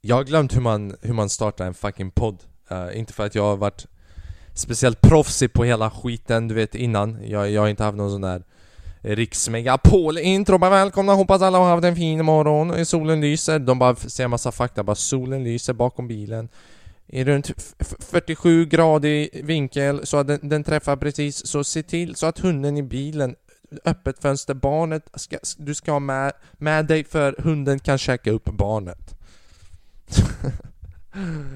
Jag har glömt hur man, hur man startar en fucking podd. Uh, Inte för att jag har varit speciellt proffsig på hela skiten, du vet innan. Jag, jag har inte haft någon sån där Riksmegapol-intro, bara välkomna, hoppas alla har haft en fin morgon, eh, solen lyser. De bara säger massa fakta, bara solen lyser bakom bilen. I runt 47 gradig vinkel. Så att den, den, träffar precis. Så se till så att hunden i bilen öppet fönster, barnet ska, du ska ha med, med dig för hunden kan käka upp barnet.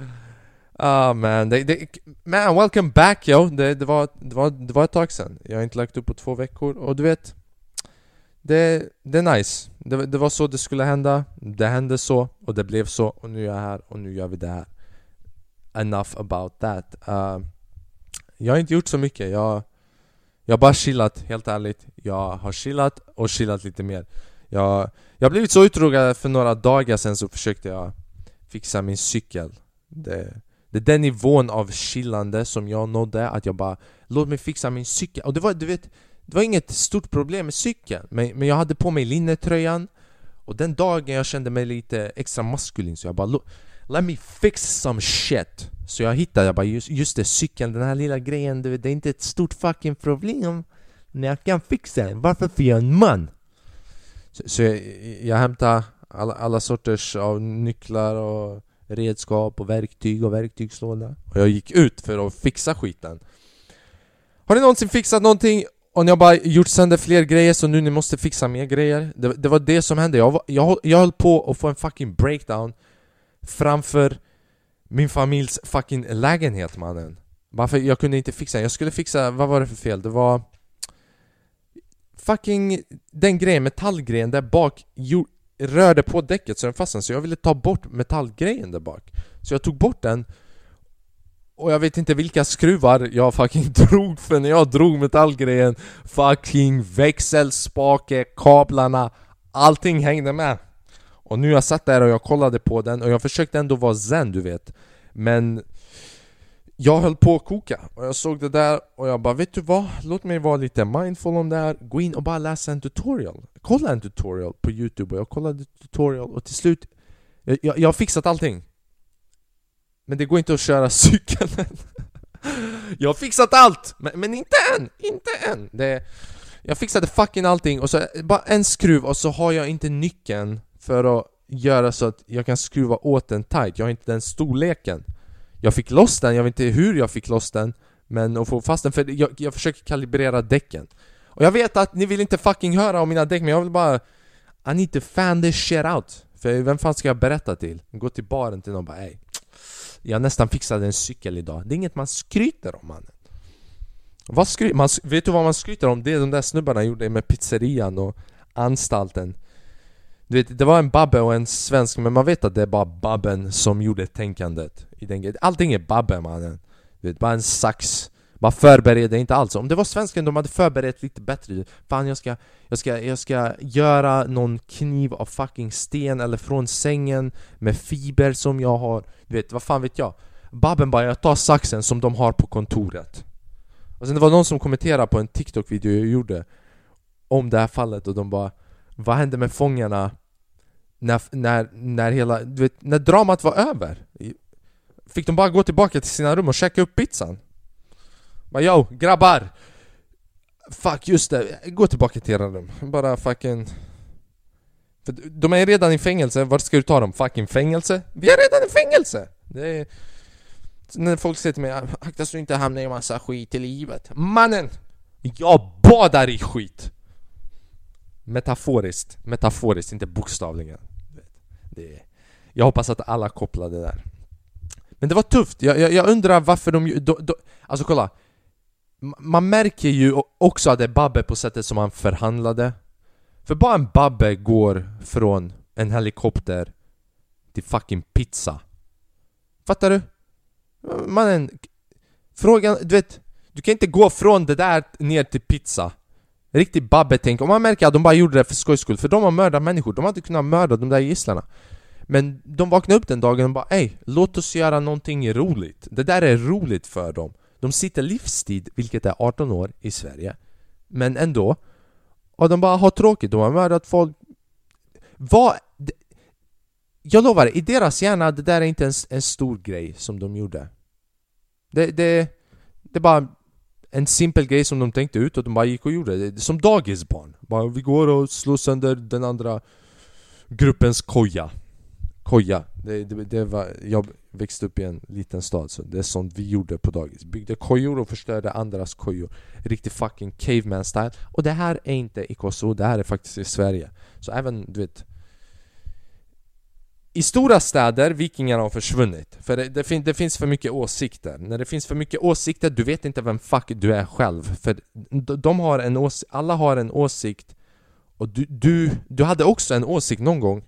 Ah man, det, det, man welcome back yo! Det, det, var, det, var, det var ett tag sedan. Jag har inte lagt upp på två veckor och du vet Det, det är nice. Det, det var så det skulle hända. Det hände så och det blev så och nu är jag här och nu gör vi det här. Enough about that. Uh, jag har inte gjort så mycket. Jag, jag har bara chillat, helt ärligt. Jag har chillat och chillat lite mer. Jag, jag har blivit så uttråkad för några dagar sen så försökte jag fixa min cykel. Det, det är den nivån av chillande som jag nådde, att jag bara Låt mig fixa min cykel, och det var, du vet Det var inget stort problem med cykeln Men, men jag hade på mig linnetröjan Och den dagen jag kände mig lite extra maskulin så jag bara Let me fix some shit Så jag hittade, jag bara just, just det, cykeln, den här lilla grejen Det är inte ett stort fucking problem Men jag kan fixa den, varför? För jag är en man Så, så jag, jag hämtade alla, alla sorters av nycklar och redskap och verktyg och verktygslåda. Och jag gick ut för att fixa skiten. Har ni någonsin fixat någonting? Och ni har bara gjort sönder fler grejer så nu ni måste fixa mer grejer? Det, det var det som hände, jag, jag, jag höll på att få en fucking breakdown Framför min familjs fucking lägenhet mannen. Varför? Jag kunde inte fixa. Jag skulle fixa, vad var det för fel? Det var Fucking den grejen, metallgrejen där bak rörde på däcket så den fastnade så jag ville ta bort metallgrejen där bak. Så jag tog bort den. Och jag vet inte vilka skruvar jag fucking drog för när jag drog metallgrejen Fucking växelspake, kablarna, allting hängde med. Och nu jag satt där och jag kollade på den och jag försökte ändå vara zen du vet. Men jag höll på att koka och jag såg det där och jag bara vet du vad? Låt mig vara lite mindful om det här Gå in och bara läsa en tutorial Kolla en tutorial på youtube och jag kollade tutorial och till slut Jag, jag, jag har fixat allting Men det går inte att köra cykeln Jag har fixat allt! Men, men inte än! Inte än! Det, jag fixade fucking allting och så bara en skruv och så har jag inte nyckeln för att göra så att jag kan skruva åt den tight Jag har inte den storleken jag fick loss den, jag vet inte hur jag fick loss den Men att få fast den, för jag, jag försöker kalibrera däcken. Och jag vet att ni vill inte fucking höra om mina däck men jag vill bara I need to fan this shit out. För vem fan ska jag berätta till? Gå till baren till någon och bara ey Jag nästan fixade en cykel idag. Det är inget man skryter om mannen. Vad skry man, Vet du vad man skryter om? Det de där snubbarna gjorde med pizzerian och anstalten du vet, det var en Babbe och en svensk, men man vet att det är bara Babben som gjorde tänkandet i den Allting är Babbe mannen. Du vet, bara en sax. Man förbereder inte alls. Om det var svensken, de hade förberett lite bättre. Fan jag ska, jag ska, jag ska göra någon kniv av fucking sten eller från sängen Med fiber som jag har. Du vet, vad fan vet jag? Babben bara, jag tar saxen som de har på kontoret. Och sen det var någon som kommenterade på en TikTok-video jag gjorde Om det här fallet och de bara Vad hände med fångarna? När, när, när hela, du vet, när dramat var över Fick de bara gå tillbaka till sina rum och käka upp pizzan Bara yo, grabbar! Fuck just det, gå tillbaka till era rum Bara fucking För de är redan i fängelse, vart ska du ta dem? Fucking fängelse? Vi är redan i fängelse! Det är... När folk säger till mig ah, akta så du inte hamnar i massa skit i livet Mannen! Jag badar i skit! Metaforiskt, metaforiskt, inte bokstavligen det, jag hoppas att alla kopplade där. Men det var tufft, jag, jag, jag undrar varför de, Då, då, Alltså kolla. Man märker ju också att det är Babbe på sättet som han förhandlade. För bara en Babbe går från en helikopter till fucking pizza. Fattar du? Mannen Frågan, du vet Du kan inte gå från det där ner till pizza. Riktigt babbetänk, och Om man märker att de bara gjorde det för skojs skull, för de har mördat människor, de har inte kunnat mörda de där gisslarna. Men de vaknade upp den dagen och bara Ey, låt oss göra någonting roligt. Det där är roligt för dem. De sitter livstid, vilket är 18 år i Sverige. Men ändå. Och de bara har tråkigt, de har mördat folk. Vad... jag lovar, i deras hjärna, det där är inte en, en stor grej som de gjorde. Det, det, det är bara en simpel grej som de tänkte ut och de bara gick och gjorde det. Som dagisbarn. Bara, vi går och slår sönder den andra gruppens koja. Koja. Det, det, det var, jag växte upp i en liten stad så det är sånt vi gjorde på dagis. Byggde kojor och förstörde andras kojor. Riktig fucking caveman style. Och det här är inte i Kosovo, det här är faktiskt i Sverige. Så även, du vet i stora städer, vikingarna har försvunnit. För det, det, fin det, finns för mycket åsikter. När det finns för mycket åsikter, du vet inte vem fuck du är själv. För de har en åsikt, alla har en åsikt. Och du, du, du hade också en åsikt någon gång.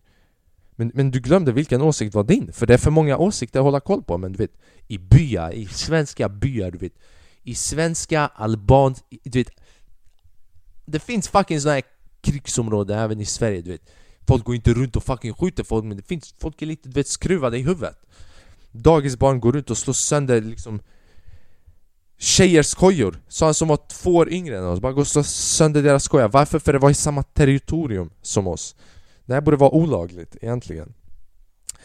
Men, men du glömde vilken åsikt var din. För det är för många åsikter att hålla koll på. Men du vet, i byar, i svenska byar, du vet. I svenska, alban, du vet. Det finns fucking sådana här krigsområden även i Sverige, du vet. Folk går inte runt och fucking skjuter folk men det finns folk är lite vet, skruvade i huvudet. Dagisbarn går runt och slår sönder liksom Tjejers kojor, sådana som var två år yngre än oss, bara går och slår sönder deras kojor Varför? För det var i samma territorium som oss. Det här borde vara olagligt egentligen.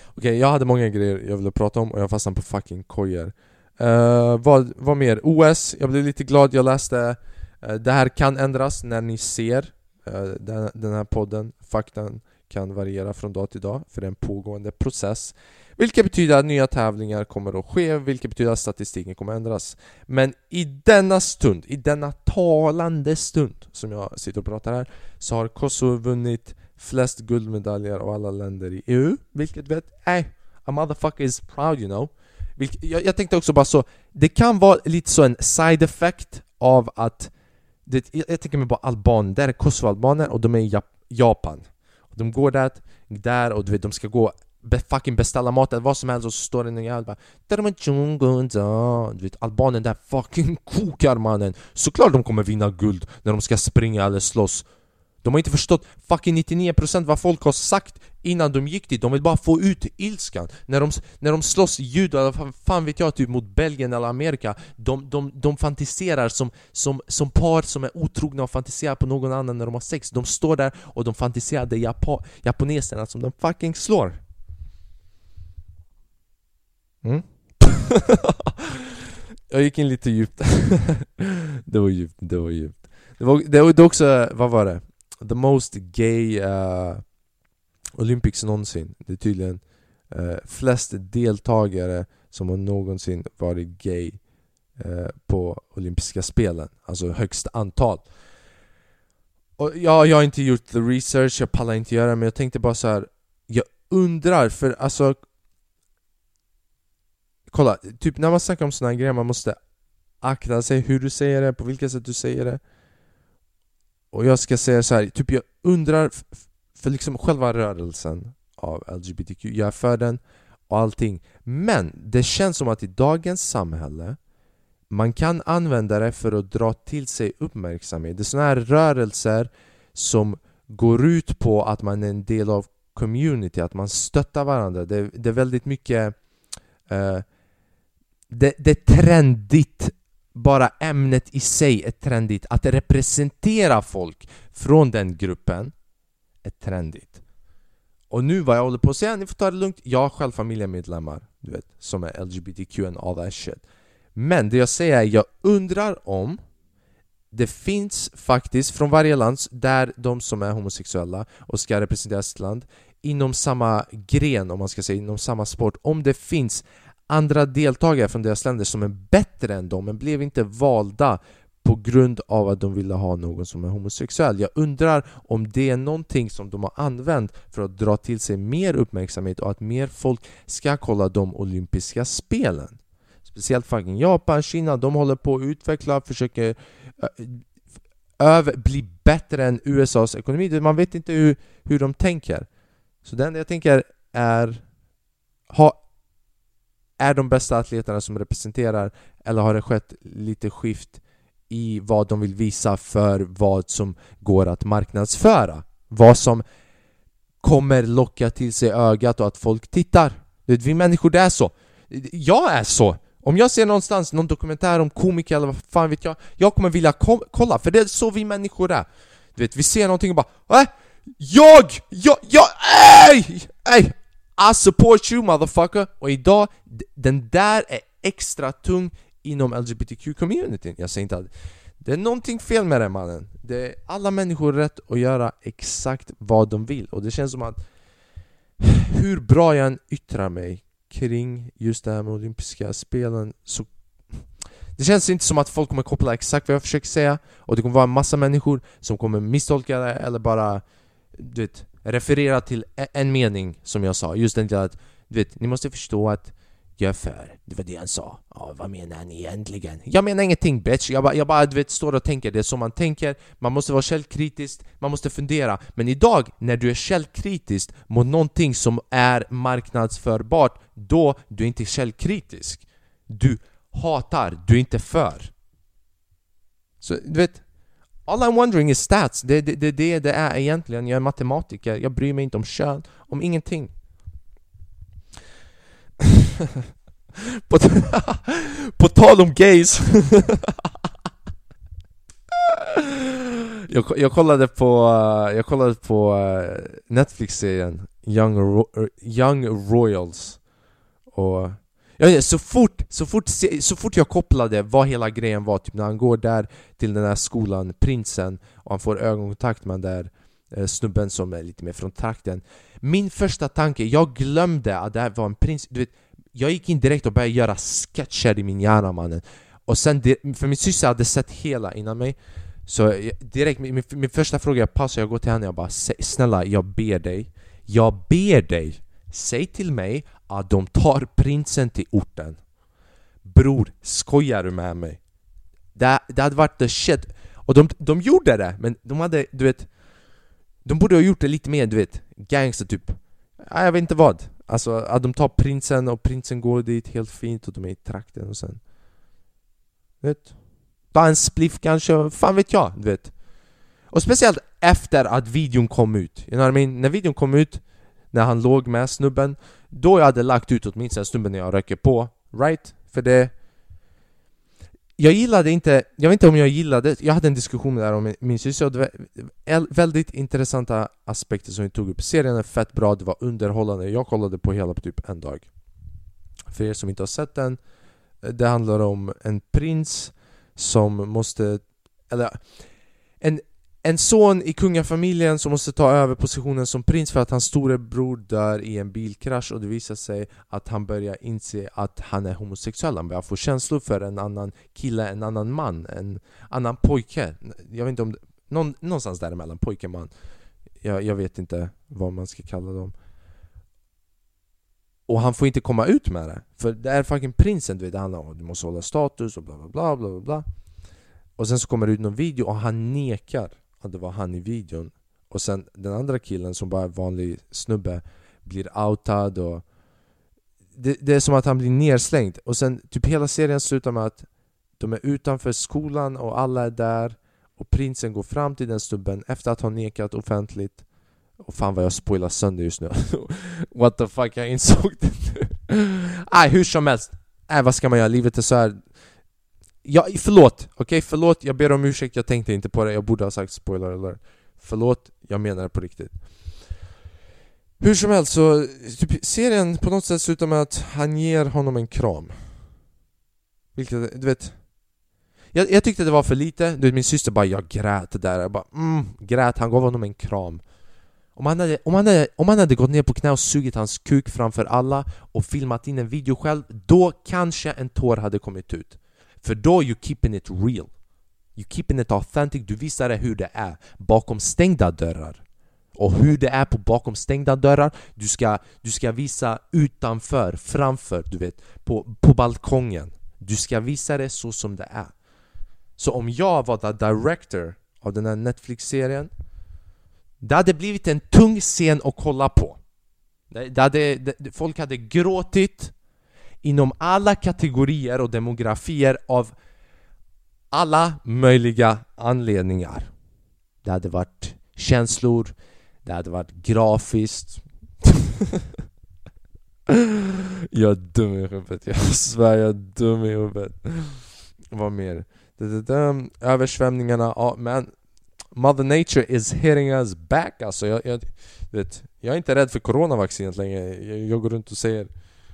Okej, okay, jag hade många grejer jag ville prata om och jag fastnade på fucking kojor uh, eh, vad, vad mer? OS, jag blev lite glad, jag läste uh, Det här kan ändras när ni ser. Eh, den, den här podden Faktan kan variera från dag till dag för det är en pågående process vilket betyder att nya tävlingar kommer att ske, vilket betyder att statistiken kommer att ändras. Men i denna stund, i denna talande stund som jag sitter och pratar här så har Kosovo vunnit flest guldmedaljer av alla länder i EU, vilket vet, nej, a motherfucker is proud you know. jag, jag tänkte också bara så, det kan vara lite så en side effect av att det, jag, jag tänker mig bara albaner, där är kosovoalbaner och de är i Jap Japan. De går där, där och du vet, de ska gå be, fucking beställa mat eller vad som helst och så står det en jävel bara Du vet albanen där fucking kokar mannen. Såklart de kommer vinna guld när de ska springa eller slåss de har inte förstått fucking 99% vad folk har sagt innan de gick dit, de vill bara få ut ilskan. När de, när de slåss judar, fan vet jag, typ mot Belgien eller Amerika De, de, de fantiserar som, som, som par som är otrogna och fantiserar på någon annan när de har sex. De står där och de fantiserar de Japa, japaneserna som de fucking slår. Mm? jag gick in lite djupt. Det var djupt, det var djupt. Det var, det var också, vad var det? The most gay uh, Olympics någonsin. Det är tydligen uh, flest deltagare som har någonsin varit gay uh, på olympiska spelen. Alltså högst antal. Och ja, jag har inte gjort the research, jag pallar inte göra men jag tänkte bara så här. Jag undrar, för alltså Kolla, typ när man snackar om såna här grejer man måste akta sig hur du säger det, på vilket sätt du säger det och jag ska säga så här, typ jag undrar för liksom själva rörelsen av LGBTQ, jag är för den och allting. Men det känns som att i dagens samhälle man kan använda det för att dra till sig uppmärksamhet. Det är sådana här rörelser som går ut på att man är en del av community, att man stöttar varandra. Det, det är väldigt mycket eh, det, det är trendigt bara ämnet i sig är trendigt. Att representera folk från den gruppen är trendigt. Och nu vad jag håller på att säga, ni får ta det lugnt. Jag har själv familjemedlemmar, du vet, som är LGBTQ and all that shit. Men det jag säger är, jag undrar om det finns faktiskt från varje land där de som är homosexuella och ska representera sitt land inom samma gren, om man ska säga, inom samma sport, om det finns andra deltagare från deras länder som är bättre än dem men blev inte valda på grund av att de ville ha någon som är homosexuell. Jag undrar om det är någonting som de har använt för att dra till sig mer uppmärksamhet och att mer folk ska kolla de olympiska spelen. Speciellt fucking Japan, Kina, de håller på att utveckla, försöker över, bli bättre än USAs ekonomi. Man vet inte hur, hur de tänker. Så det enda jag tänker är ha är de bästa atleterna som representerar eller har det skett lite skift i vad de vill visa för vad som går att marknadsföra? Vad som kommer locka till sig ögat och att folk tittar. Vi människor, det är så. Jag är så. Om jag ser någonstans någon dokumentär om komiker eller vad fan vet jag Jag kommer vilja ko kolla, för det är så vi människor är Du vet, vi ser någonting och bara äh, Jag! Jag! Jag! Ej! Ej! I support you motherfucker! Och idag, den där är extra tung inom LGBTQ-communityn Jag säger inte att det är någonting fel med det mannen. Det är Alla människor rätt att göra exakt vad de vill. Och det känns som att hur bra jag än yttrar mig kring just det här med olympiska spelen så det känns inte som att folk kommer koppla exakt vad jag försöker säga. Och det kommer vara en massa människor som kommer misstolka det eller bara du vet, referera till en mening som jag sa, just den där att du vet, ni måste förstå att jag är för, det var det han sa. Ja, vad menar han egentligen? Jag menar ingenting bitch, jag bara, jag bara du vet, står och tänker, det är så man tänker. Man måste vara källkritisk, man måste fundera. Men idag, när du är källkritisk mot någonting som är marknadsförbart Då, du är inte källkritisk. Du hatar, du är inte för. Så du vet All I'm wondering is stats, det är det, det, det, det är egentligen, jag är matematiker, jag bryr mig inte om kön, om ingenting. På, på tal om gays. Jag, jag kollade på, jag kollade på eh, Netflix-serien Young, Ro Young Royals. Och Ja, så, fort, så, fort, så fort jag kopplade vad hela grejen var, typ när han går där till den här skolan, prinsen, och han får ögonkontakt med den där eh, snubben som är lite mer från trakten. Min första tanke, jag glömde att det här var en prins, du vet Jag gick in direkt och började göra sketcher i min hjärna mannen. Och sen, för min syster hade sett hela innan mig Så direkt, min, min första fråga, jag passar, jag går till henne och bara Snälla, jag ber dig. Jag ber dig. Säg till mig att de tar prinsen till orten. Bror, skojar du med mig? Det, det hade varit the shit. Och de, de gjorde det, men de hade, du vet De borde ha gjort det lite mer, du vet, gangster typ. Jag vet inte vad. Alltså att de tar prinsen och prinsen går dit helt fint och de är i trakten och sen Vet. Ta en spliff kanske, fan vet jag, du vet. Och speciellt efter att videon kom ut, you know what I mean? När videon kom ut när han låg med snubben då jag hade lagt ut åtminstone snubben när jag röker på, right? För det... Jag gillade inte, jag vet inte om jag gillade, jag hade en diskussion där om min syster och det var väldigt intressanta aspekter som vi tog upp. Serien är fett bra, det var underhållande, jag kollade på hela på typ en dag. För er som inte har sett den Det handlar om en prins som måste, eller en, en son i kungafamiljen som måste ta över positionen som prins för att hans storebror dör i en bilkrasch och det visar sig att han börjar inse att han är homosexuell. Han börjar få känslor för en annan kille, en annan man, en annan pojke. Jag vet inte om... Det, någon, någonstans däremellan, pojke, man. Jag, jag vet inte vad man ska kalla dem. Och han får inte komma ut med det För det är fucking prinsen du vet, han har, du måste hålla status och bla bla bla bla bla. Och sen så kommer det ut någon video och han nekar att det var han i videon. Och sen den andra killen som bara är vanlig snubbe Blir outad och det, det, är som att han blir nerslängd. Och sen typ hela serien slutar med att De är utanför skolan och alla är där Och prinsen går fram till den snubben efter att ha nekat offentligt. Och fan vad jag spoilar sönder just nu. What the fuck, jag insåg det nu. Nej, hur som helst. Äh, vad ska man göra? Livet är så här. Ja, förlåt! Okej, okay, förlåt, jag ber om ursäkt, jag tänkte inte på det, jag borde ha sagt spoiler alert. Förlåt, jag menar det på riktigt. Hur som helst så, typ, serien på något sätt slutar med att han ger honom en kram. Vilket, du vet jag, jag tyckte det var för lite, du vet, min syster bara 'jag grät' där, jag bara mm, grät, han gav honom en kram. Om han, hade, om, han hade, om han hade gått ner på knä och sugit hans kuk framför alla och filmat in en video själv, då kanske en tår hade kommit ut för då you keeping it real. You keeping it authentic, du visar det hur det är bakom stängda dörrar. Och hur det är på bakom stängda dörrar. Du ska, du ska visa utanför, framför, du vet på, på balkongen. Du ska visa det så som det är. Så om jag var the director av den här Netflix-serien Det hade blivit en tung scen att kolla på. Det, det hade, det, Folk hade gråtit inom alla kategorier och demografier av alla möjliga anledningar. Det hade varit känslor, det hade varit grafiskt. jag är dum i huvudet, jag svär jag är dum i huvudet. Vad mer? Översvämningarna, ja men Mother Nature is hitting us back alltså. Jag, jag, vet, Jag är inte rädd för coronavaccinet längre jag, jag går runt och säger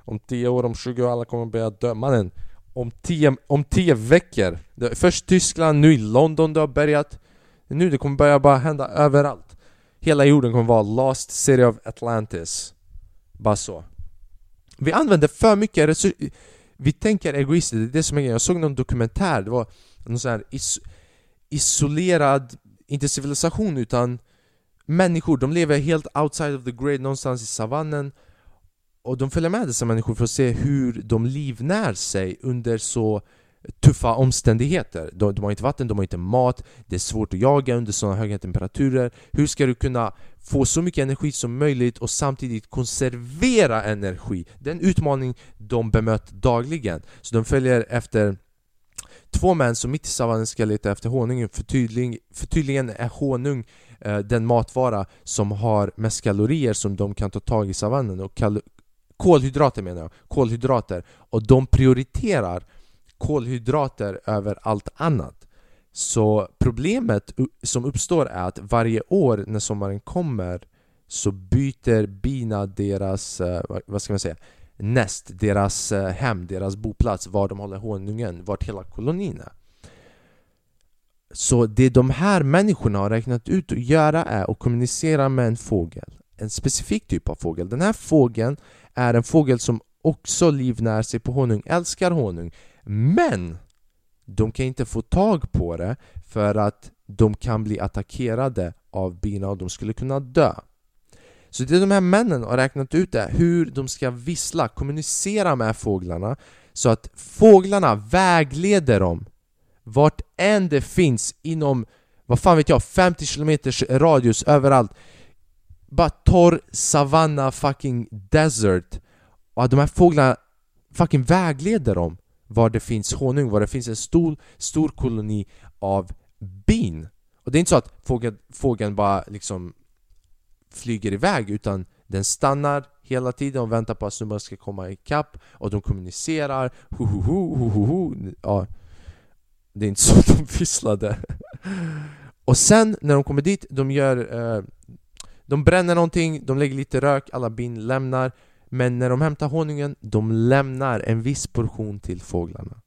om 10 år, om 20 år, alla kommer börja dö. Mannen Om 10 om 10 veckor Först Tyskland, nu i London det har börjat. Nu det kommer börja bara hända överallt. Hela jorden kommer vara lost city of Atlantis. Bara så. Vi använder för mycket resurser Vi tänker egoistiskt, det är det som är grejen. Jag såg någon dokumentär, det var någon sån här is isolerad, inte civilisation utan människor, de lever helt outside of the grid någonstans i savannen och de följer med dessa människor för att se hur de livnär sig under så tuffa omständigheter. De, de, har inte vatten, de har inte mat, det är svårt att jaga under sådana höga temperaturer. Hur ska du kunna få så mycket energi som möjligt och samtidigt konservera energi? Det är en utmaning de bemöter dagligen. Så de följer efter två män som mitt i savannen ska leta efter honung för, tydlig, för tydligen är honung eh, den matvara som har mest kalorier som de kan ta tag i savannen och kolhydrater menar jag, kolhydrater och de prioriterar kolhydrater över allt annat så problemet som uppstår är att varje år när sommaren kommer så byter bina deras, eh, vad ska man säga, näst, deras eh, hem, deras boplats, var de håller honungen, vart hela kolonin är. Så det de här människorna har räknat ut att göra är att kommunicera med en fågel. En specifik typ av fågel. Den här fågeln är en fågel som också livnär sig på honung, älskar honung. Men de kan inte få tag på det för att de kan bli attackerade av bina och de skulle kunna dö. Så det de här männen har räknat ut är hur de ska vissla, kommunicera med fåglarna så att fåglarna vägleder dem vart än det finns inom, vad fan vet jag, 50 km radius överallt bara torr savanna fucking desert. Och att de här fåglarna fucking vägleder dem var det finns honung, var det finns en stor, stor koloni av bin. Och det är inte så att fågeln, fågeln bara liksom flyger iväg utan den stannar hela tiden och väntar på att snubbarna ska komma ikapp och de kommunicerar. Ho ho ho ho ho ho ja, Det är inte så de visslade. Och sen när de kommer dit, de gör eh, de bränner någonting, de lägger lite rök, alla bin lämnar. Men när de hämtar honungen, de lämnar en viss portion till fåglarna.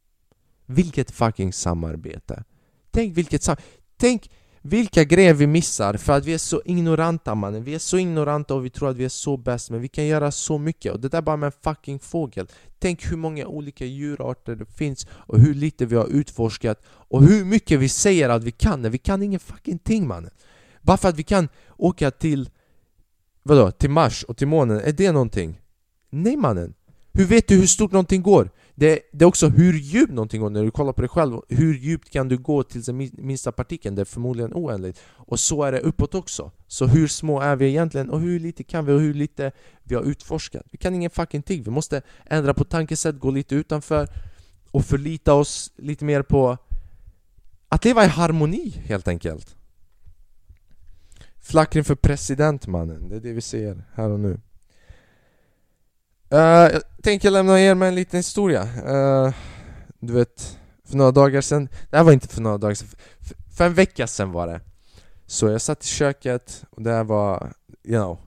Vilket fucking samarbete! Tänk vilket samarbete! Tänk vilka grejer vi missar för att vi är så ignoranta mannen. Vi är så ignoranta och vi tror att vi är så bäst men vi kan göra så mycket. Och det där bara med en fucking fågel. Tänk hur många olika djurarter det finns och hur lite vi har utforskat och hur mycket vi säger att vi kan när vi kan ingen fucking ting mannen. Bara för att vi kan åka till Vadå? Till Mars och till månen, är det någonting? Nej mannen! Hur vet du hur stort någonting går? Det, det, är också hur djupt någonting går när du kollar på dig själv Hur djupt kan du gå till den minsta partikeln? Det är förmodligen oändligt Och så är det uppåt också Så hur små är vi egentligen? Och hur lite kan vi? Och hur lite vi har utforskat? Vi kan ingen fucking ting Vi måste ändra på tankesätt, gå lite utanför Och förlita oss lite mer på Att leva i harmoni helt enkelt Flackring för presidentmannen, det är det vi ser här och nu. Uh, jag tänker lämna er med en liten historia. Uh, Du vet, för några dagar sedan Det här var inte för några dagar sedan För, för en vecka sedan var det. Så jag satt i köket och det här var, you know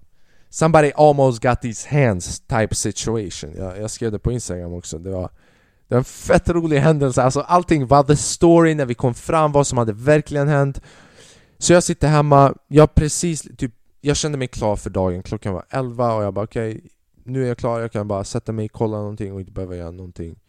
Somebody almost got these hands type situation. Jag, jag skrev det på Instagram också. Det var, det var en fett rolig händelse. Alltså allting var the story när vi kom fram Vad som hade verkligen hänt. Så jag sitter hemma Jag precis, typ Jag kände mig klar för dagen Klockan var 11 och jag bara okej okay, nu är jag klar, jag kan bara sätta mig, kolla någonting och inte behöva göra någonting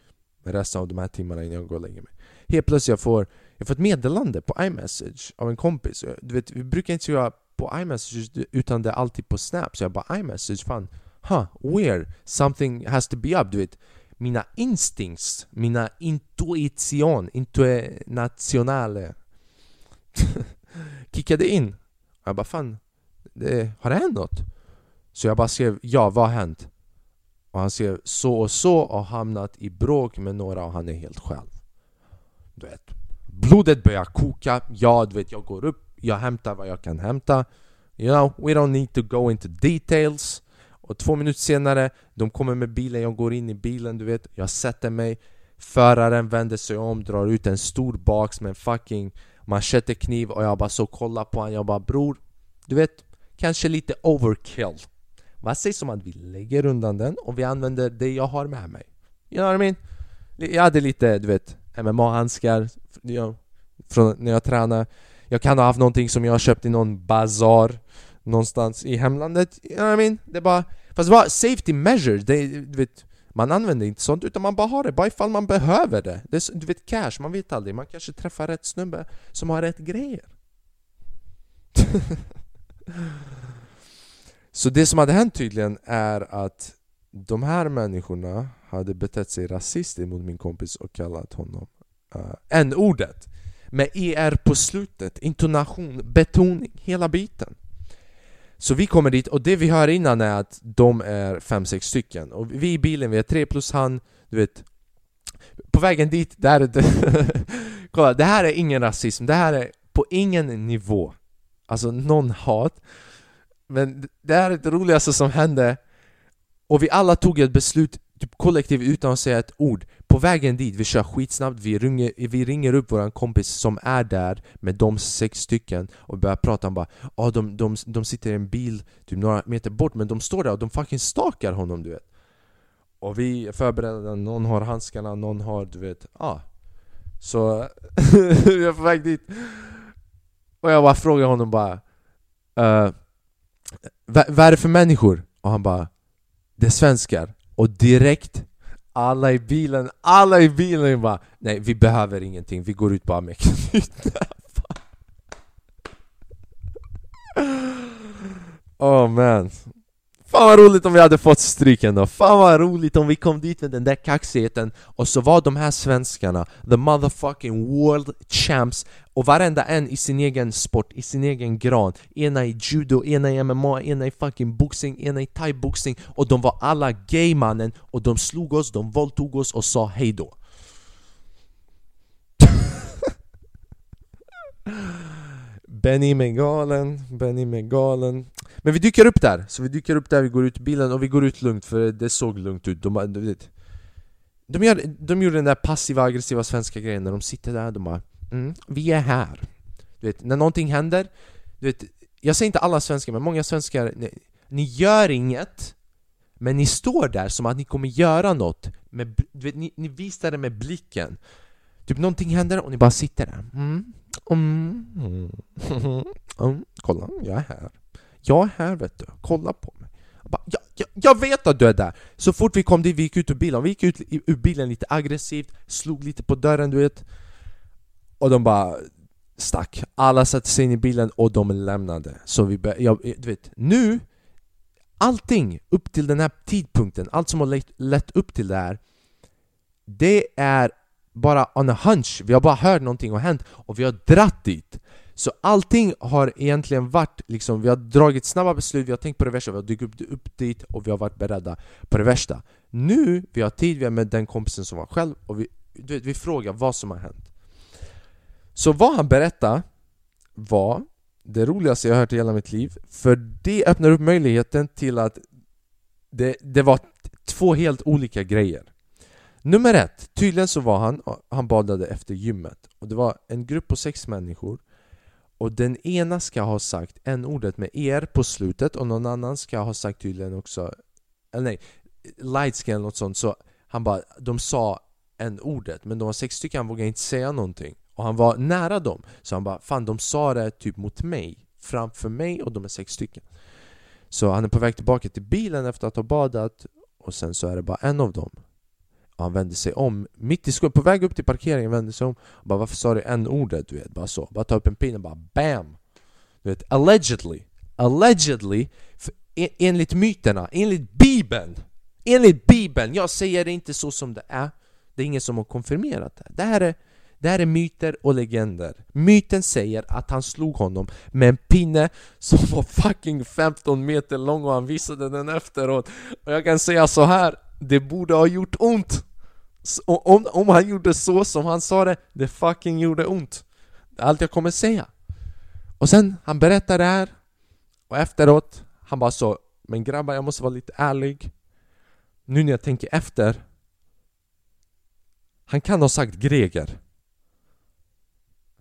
resten av de här timmarna innan jag går och lägger mig. Helt plötsligt jag får jag får ett meddelande på iMessage av en kompis. Du vet, vi brukar inte skriva på iMessage utan det är alltid på Snap. Så jag bara iMessage, fan, huh, where? something has to be up. Du vet, mina instincts, mina intuition, intuitionale kickade in. Jag bara fan, det, har det hänt något? Så jag bara skrev ja, vad har hänt? Och han skrev så och så och hamnat i bråk med några och han är helt själv Du vet Blodet börjar koka, ja du vet jag går upp, jag hämtar vad jag kan hämta You know, we don't need to go into details Och två minuter senare, de kommer med bilen, jag går in i bilen du vet Jag sätter mig Föraren vänder sig om, drar ut en stor box med en fucking machetekniv och jag bara så kolla på honom, jag bara bror Du vet kanske lite overkill. Vad sägs om att vi lägger undan den och vi använder det jag har med mig? You know what I mean? Jag hade lite, du vet, MMA-handskar från när jag tränade Jag kan ha haft någonting som jag köpt i någon bazar Någonstans i hemlandet, you know what I mean? Det är bara, fast det var safety measure, det, du vet man använder inte sånt utan man bara har det, bara ifall man behöver det. det är, du vet cash, man vet aldrig. Man kanske träffar rätt snubbe som har rätt grejer. Så det som hade hänt tydligen är att de här människorna hade betett sig rasistiskt mot min kompis och kallat honom uh, n-ordet med er på slutet, intonation, betoning, hela biten. Så vi kommer dit och det vi hör innan är att de är fem sex stycken. Och vi i bilen, vi är tre plus han, du vet. På vägen dit, där är Kolla, det här är ingen rasism, det här är på ingen nivå. Alltså någon hat. Men det här är det roligaste som hände. Och vi alla tog ett beslut typ kollektivt utan att säga ett ord. På vägen dit, vi kör skitsnabbt, vi ringer, vi ringer upp våran kompis som är där med de sex stycken och börjar prata. Om bara oh, de, de, de sitter i en bil typ några meter bort men de står där och de fucking stakar honom du vet. Och vi är förberedda, någon har handskarna, någon har du vet, ja. Ah. Så vi är på väg dit. Och jag bara frågar honom bara uh, Vad är det för människor? Och han bara Det är svenskar. Och direkt alla i bilen, alla i bilen bara Nej vi behöver ingenting, vi går ut bara med knytnävar. Oh man. Fan vad roligt om vi hade fått stryk ändå, fan vad roligt om vi kom dit med den där kaxigheten. Och så var de här svenskarna, the motherfucking world champs. Och varenda en i sin egen sport, i sin egen gran. Ena i judo, ena i MMA, ena i fucking boxing, ena i thai-boxing Och de var alla gay mannen. Och de slog oss, de våldtog oss och sa hejdå. Benny med galen, Benny med galen. Men vi dyker upp där, så vi dyker upp där, vi går ut i bilen och vi går ut lugnt för det såg lugnt ut De, de, de, gör, de gjorde den där passiva aggressiva svenska grejen när de sitter där, de bara mm, Vi är här Du vet, när någonting händer du vet, Jag säger inte alla svenskar, men många svenskar ni, ni gör inget Men ni står där som att ni kommer göra något med, du vet, ni, ni visar det med blicken Typ någonting händer och ni bara sitter där mm. Mm. Mm. Mm. mm. Kolla, jag är här. Jag är här vet du, kolla på mig. Jag, bara, jag, jag, jag, vet att du är där! Så fort vi kom dit, vi gick ut ur bilen, vi gick ut ur bilen lite aggressivt, slog lite på dörren du vet Och de bara stack. Alla satte sig in i bilen och de lämnade. Så vi började, jag, du vet, nu Allting upp till den här tidpunkten, allt som har lett, lett upp till det här Det är bara on a hunch, vi har bara hört någonting har hänt och vi har dratt dit så allting har egentligen varit liksom, vi har dragit snabba beslut, vi har tänkt på det värsta, vi har dykt upp, upp dit och vi har varit beredda på det värsta. Nu, vi har tid, vi är med den kompisen som var själv och vi, du vet, vi frågar vad som har hänt. Så vad han berättade var det roligaste jag hört i hela mitt liv För det öppnar upp möjligheten till att det, det var två helt olika grejer. Nummer ett, tydligen så var han, han badade efter gymmet och det var en grupp på sex människor och den ena ska ha sagt en ordet med er på slutet och någon annan ska ha sagt tydligen också Eller nej, lightskin eller något sånt. Så han bara, de sa en ordet men de var sex stycken, han vågade inte säga någonting. Och han var nära dem. Så han bara, fan de sa det typ mot mig framför mig och de är sex stycken. Så han är på väg tillbaka till bilen efter att ha badat och sen så är det bara en av dem och han vände sig om mitt i skolan, på väg upp till parkeringen vände sig om och bara varför sa du en ordet du vet? Bara så, bara ta upp en pinne och bara BAM! Du vet, allegedly Allegedly, för, en, enligt myterna, enligt bibeln Enligt bibeln, jag säger det inte så som det är Det är ingen som har konfirmerat det Det här är, det här är myter och legender Myten säger att han slog honom med en pinne som var fucking 15 meter lång och han visade den efteråt Och jag kan säga så här det borde ha gjort ont! Om, om han gjorde så som han sa det, det fucking gjorde ont. Det är allt jag kommer säga. Och sen, han berättar det här och efteråt, han bara så Men grabbar, jag måste vara lite ärlig. Nu när jag tänker efter Han kan ha sagt Greger.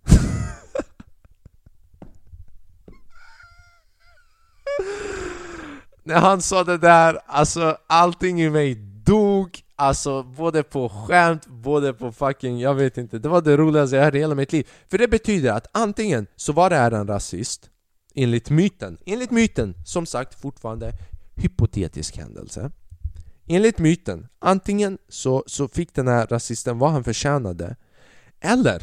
när han sa det där, alltså allting i mig dog Alltså både på skämt, både på fucking, jag vet inte. Det var det roligaste jag hört i hela mitt liv. För det betyder att antingen så var det här en rasist Enligt myten, enligt myten, som sagt fortfarande hypotetisk händelse. Enligt myten, antingen så, så fick den här rasisten vad han förtjänade Eller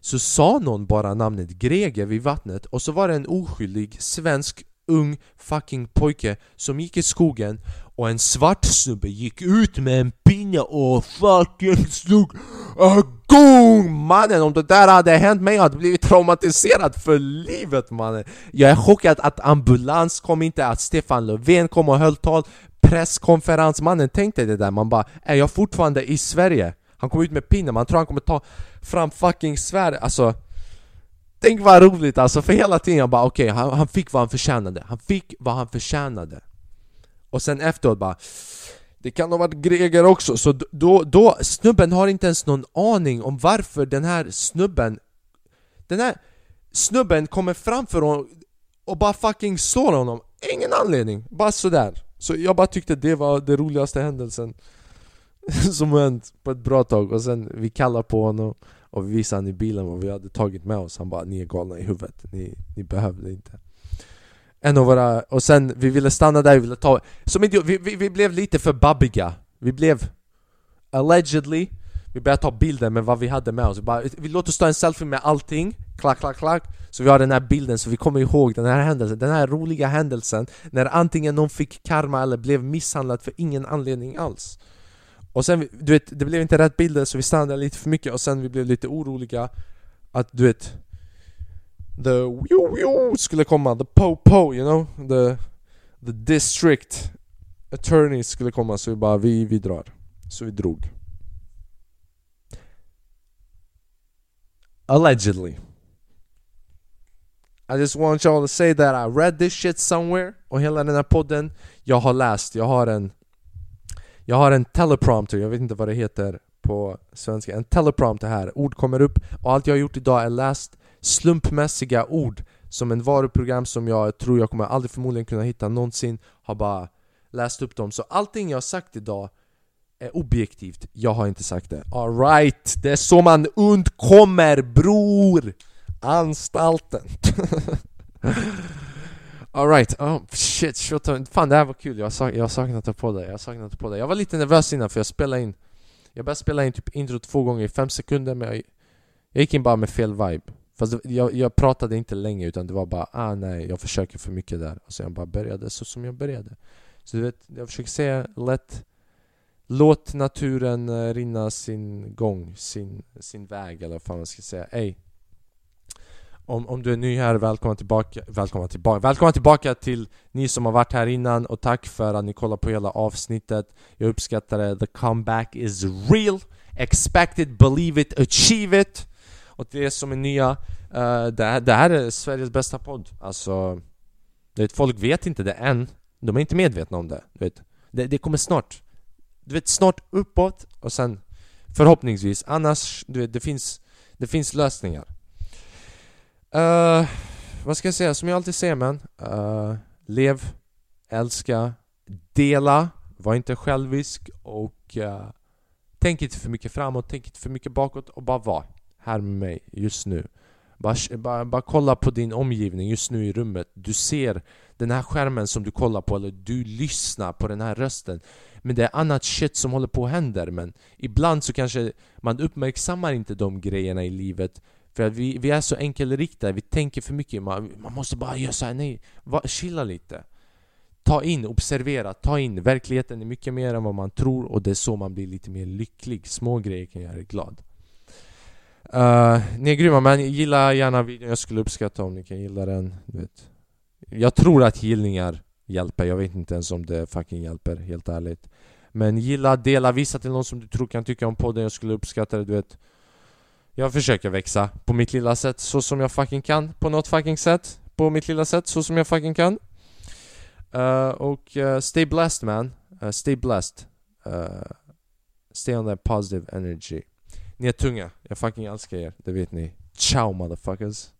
så sa någon bara namnet Greger vid vattnet och så var det en oskyldig svensk ung fucking pojke som gick i skogen och en svart snubbe gick ut med en pinne och fucking slog igång mannen! Om det där hade hänt mig hade jag blivit traumatiserad för livet mannen! Jag är chockad att ambulans kom inte, att Stefan Löfven kom och höll tal Presskonferens, mannen tänkte det där, man bara Är jag fortfarande i Sverige? Han kom ut med pinnen, man tror han kommer ta fram fucking svärd, alltså Tänk vad roligt alltså, för hela tiden jag bara okej, okay, han, han, fick vad han förtjänade. Han fick vad han förtjänade. Och sen efteråt bara Det kan ha varit Greger också, så då, då, snubben har inte ens någon aning om varför den här snubben Den här snubben kommer framför honom och bara fucking slår honom. Ingen anledning, bara sådär. Så jag bara tyckte det var den roligaste händelsen Som hänt på ett bra tag och sen vi kallar på honom och vi visade han i bilen vad vi hade tagit med oss. Han bara 'Ni är galna i huvudet, ni, ni behövde inte' En av våra, och sen vi ville stanna där, vi ville ta Som idiot, vi, vi, vi blev lite för babbiga. Vi blev Allegedly Vi började ta bilder med vad vi hade med oss. Vi, bara, vi låt oss ta en selfie med allting. Klack, klack, klack. Så vi har den här bilden så vi kommer ihåg den här händelsen. Den här roliga händelsen När antingen någon fick karma eller blev misshandlad för ingen anledning alls och sen, du vet, det blev inte rätt bilder så vi stannade lite för mycket och sen vi blev lite oroliga Att du vet The wio, wio skulle komma, the po-po you know? The, the district attorney skulle komma så vi bara, vi, vi drar. Så vi drog. Allegedly. I just want y'all to say that I read this shit somewhere Och hela den här podden Jag har läst, jag har en jag har en teleprompter, jag vet inte vad det heter på svenska. En teleprompter här, ord kommer upp och allt jag har gjort idag är läst slumpmässiga ord Som en varuprogram som jag tror jag kommer aldrig förmodligen kunna hitta någonsin Har bara läst upp dem. Så allting jag har sagt idag är objektivt, jag har inte sagt det. Alright, det är så man undkommer bror! Anstalten. Alright, oh shit, shit, fan det här var kul, jag har, sak jag har saknat det podda, jag har saknat på podda. Jag var lite nervös innan för jag spelade in. Jag började spela in typ intro två gånger i fem sekunder men jag, jag gick in bara med fel vibe. Fast det, jag, jag pratade inte länge utan det var bara ah nej, jag försöker för mycket där. Och så jag bara började så som jag började. Så du vet, jag försöker säga lätt Låt naturen eh, rinna sin gång, sin, sin väg eller vad fan man ska säga. Ey om, om du är ny här, välkomna tillbaka, Välkomna tillbaka, välkomna tillbaka till ni som har varit här innan och tack för att ni kollar på hela avsnittet. Jag uppskattar det, the comeback is real. Expect it, believe it, achieve it. Och till er som är nya, uh, det, här, det här är Sveriges bästa podd. Alltså, du vet, folk vet inte det än. De är inte medvetna om det, du vet. Det, det kommer snart. Du vet, snart uppåt och sen Förhoppningsvis, annars, du vet, det finns Det finns lösningar. Uh, vad ska jag säga? Som jag alltid säger men. Uh, eh, lev, älska, dela, var inte självisk och uh, tänk inte för mycket framåt, tänk inte för mycket bakåt och bara var här med mig just nu. Bara, bara, bara kolla på din omgivning just nu i rummet. Du ser den här skärmen som du kollar på eller du lyssnar på den här rösten. Men det är annat shit som håller på att hända men ibland så kanske man uppmärksammar inte de grejerna i livet för att vi, vi är så enkelriktade, vi tänker för mycket. Man, man måste bara göra såhär, nej, va, chilla lite. Ta in, observera, ta in. Verkligheten är mycket mer än vad man tror och det är så man blir lite mer lycklig. Små grejer kan göra dig glad. Uh, Ni är grymma, men gilla gärna videon, jag skulle uppskatta om ni kan gilla den du vet. Jag tror att gillningar hjälper, jag vet inte ens om det fucking hjälper, helt ärligt. Men gilla, dela, visa till någon som du tror kan tycka om podden, jag skulle uppskatta det, du vet jag försöker växa på mitt lilla sätt så som jag fucking kan På något fucking sätt På mitt lilla sätt så som jag fucking kan. Uh, Och uh, stay blessed man. Uh, Stay blessed. Stay on that positive energy. Ni är tunga, jag fucking älskar er, det vet ni. Ciao motherfuckers.